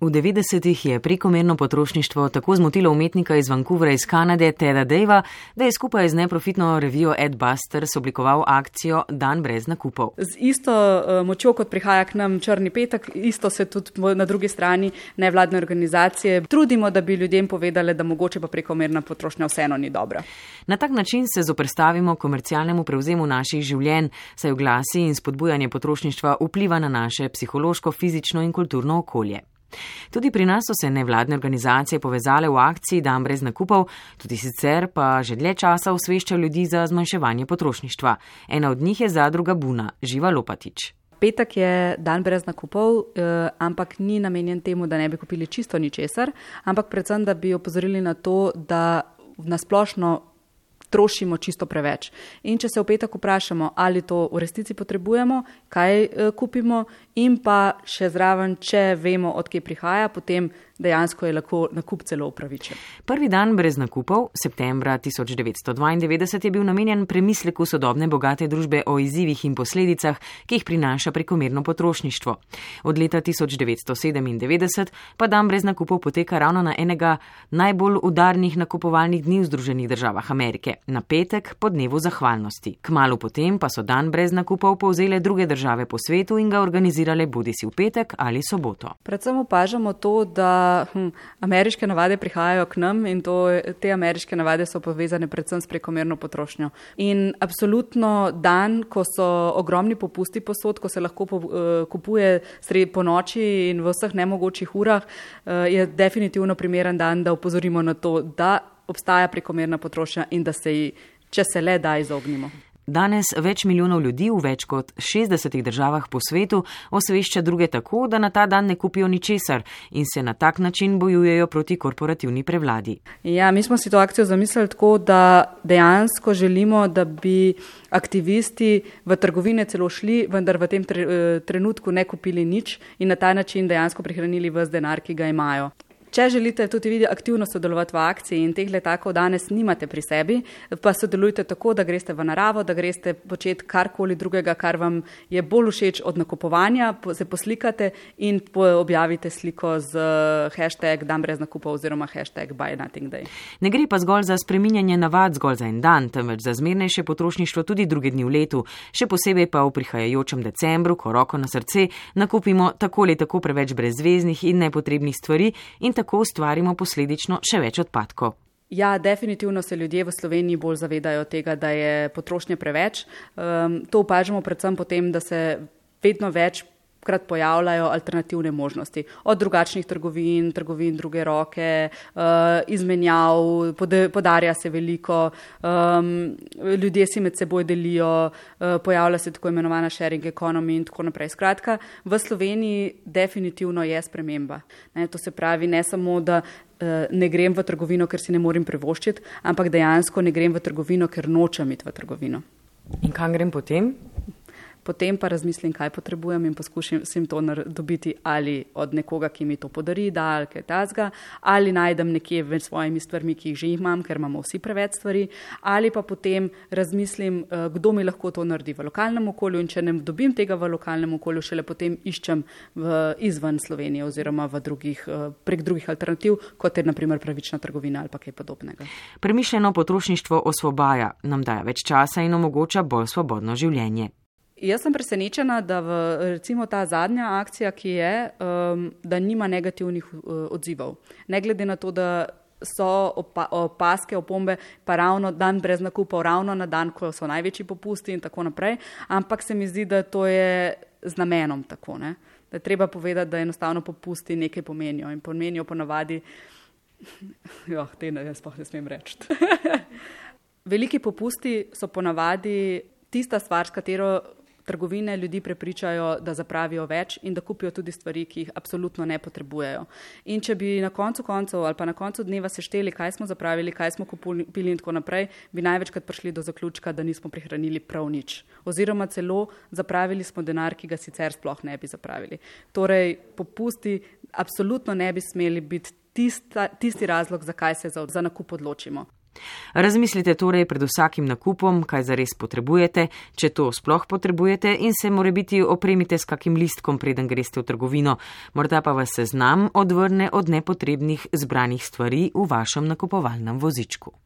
V 90-ih je prekomerno potrošništvo tako zmotilo umetnika iz Vancouvra iz Kanade Teda Dejva, da je skupaj z neprofitno revijo Ed Busters oblikoval akcijo Dan brez nakupov. Z isto uh, močjo, kot prihaja k nam Črni petek, isto se tudi na drugi strani nevladne organizacije trudimo, da bi ljudem povedali, da mogoče pa prekomerna potrošnja vseeno ni dobra. Na tak način se zoprstavimo komercialnemu prevzemu naših življenj, saj oglasi in spodbujanje potrošništva vpliva na naše psihološko, fizično in kulturno okolje. Tudi pri nas so se nevladne organizacije povezale v akciji Dan brez nakupov, tudi sicer pa že dlje časa osveščajo ljudi za zmanjševanje potrošništva. Ena od njih je zadruga Buna, Živa Lopatič. Petek je dan brez nakupov, eh, ampak ni namenjen temu, da ne bi kupili čisto ničesar, ampak predvsem, da bi opozorili na to, da nasplošno trošimo čisto preveč. In če se v petek vprašamo, ali to v resnici potrebujemo, kaj eh, kupimo, in pa še zraven, če vemo, odkje prihaja, potem dejansko je lahko nakup celo upravičen. Prvi dan brez nakupov, septembra 1992, je bil namenjen premisleku sodobne bogate družbe o izzivih in posledicah, ki jih prinaša prekomerno potrošništvo. Od leta 1997 pa dan brez nakupov poteka ravno na enega najbolj udarnih nakupovalnih dni v Združenih državah Amerike, na petek po dnevu zahvalnosti. Kmalo potem pa so dan brez nakupov povzele druge države po svetu in ga organizirale organizirale bodi si v petek ali soboto. Predvsem opažamo to, da hm, ameriške navade prihajajo k nam in to, te ameriške navade so povezane predvsem s prekomerno potrošnjo. In absolutno dan, ko so ogromni popusti posod, ko se lahko po, uh, kupuje sredi po noči in v vseh nemogočih urah, uh, je definitivno primeren dan, da upozorimo na to, da obstaja prekomerna potrošnja in da se ji, če se le da, izognimo. Danes več milijonov ljudi v več kot 60 državah po svetu osvešča druge tako, da na ta dan ne kupijo ničesar in se na tak način bojujejo proti korporativni prevladi. Ja, mi smo situacijo zamislili tako, da dejansko želimo, da bi aktivisti v trgovine celo šli, vendar v tem eh, trenutku ne kupili nič in na ta način dejansko prihranili vse denar, ki ga imajo. Če želite tudi vi aktivno sodelovati v akciji in teh letakov danes nimate pri sebi, pa sodelujte tako, da greste v naravo, da greste početi karkoli drugega, kar vam je bolj všeč od nakupovanja, se poslikate in objavite sliko z hashtag dan brez nakupa oziroma hashtag buy nothing day. Ne gre pa zgolj za spreminjanje navad zgolj za en dan, temveč za zmernejše potrošništvo tudi druge dni v letu, še posebej pa v prihajajočem decembru, ko roko na srce nakupimo tako ali tako preveč brezveznih in nepotrebnih stvari in tako ustvarimo posledično še več odpadkov. Ja, definitivno se ljudje v Sloveniji bolj zavedajo tega, da je potrošnje preveč. Um, to opažamo predvsem potem, da se vedno več krat pojavljajo alternativne možnosti. Od drugačnih trgovin, trgovin druge roke, uh, izmenjav, pod, podarja se veliko, um, ljudje si med seboj delijo, uh, pojavlja se tako imenovana sharing economy in tako naprej. Skratka, v Sloveniji definitivno je sprememba. Ne, to se pravi ne samo, da uh, ne grem v trgovino, ker si ne morem privoščiti, ampak dejansko ne grem v trgovino, ker nočem iti v trgovino. In kam grem potem? Potem pa razmislim, kaj potrebujem in poskušam to dobiti ali od nekoga, ki mi to podari, da ali kaj tasga, ali najdem nekje med svojimi stvarmi, ki jih že imam, ker imamo vsi preveč stvari, ali pa potem razmislim, eh, kdo mi lahko to naredi v lokalnem okolju in če ne dobim tega v lokalnem okolju, šele potem iščem v, izven Slovenije oziroma drugih, eh, prek drugih alternativ, kot je naprimer pravična trgovina ali pa kaj podobnega. Premišljeno potrošništvo osvobaja, nam daje več časa in omogoča bolj svobodno življenje. Jaz sem presenečena, da v, recimo ta zadnja akcija, ki je, um, da nima negativnih uh, odzivov. Ne glede na to, da so opa, opaske, opombe, pa ravno dan brez nakupov, ravno na dan, ko so največji popusti in tako naprej, ampak se mi zdi, da to je z namenom tako. Ne? Da je treba povedati, da enostavno popusti nekaj pomenijo in pomenijo ponavadi, jo, te ne, jaz pa ne smem reči. Veliki popusti so ponavadi tista stvar, s katero trgovine ljudi prepričajo, da zapravijo več in da kupijo tudi stvari, ki jih absolutno ne potrebujejo. In če bi na koncu koncev ali pa na koncu dneva sešteli, kaj smo zapravili, kaj smo kupili in tako naprej, bi največkrat prišli do zaključka, da nismo prihranili prav nič. Oziroma celo zapravili smo denar, ki ga sicer sploh ne bi zapravili. Torej, popusti absolutno ne bi smeli biti tista, tisti razlog, zakaj se za, za nakup odločimo. Razmislite torej pred vsakim nakupom, kaj zares potrebujete, če to sploh potrebujete in se more biti opremite s kakim listkom, preden greste v trgovino, morda pa vas seznam odvrne od nepotrebnih zbranih stvari v vašem nakupovalnem vozičku.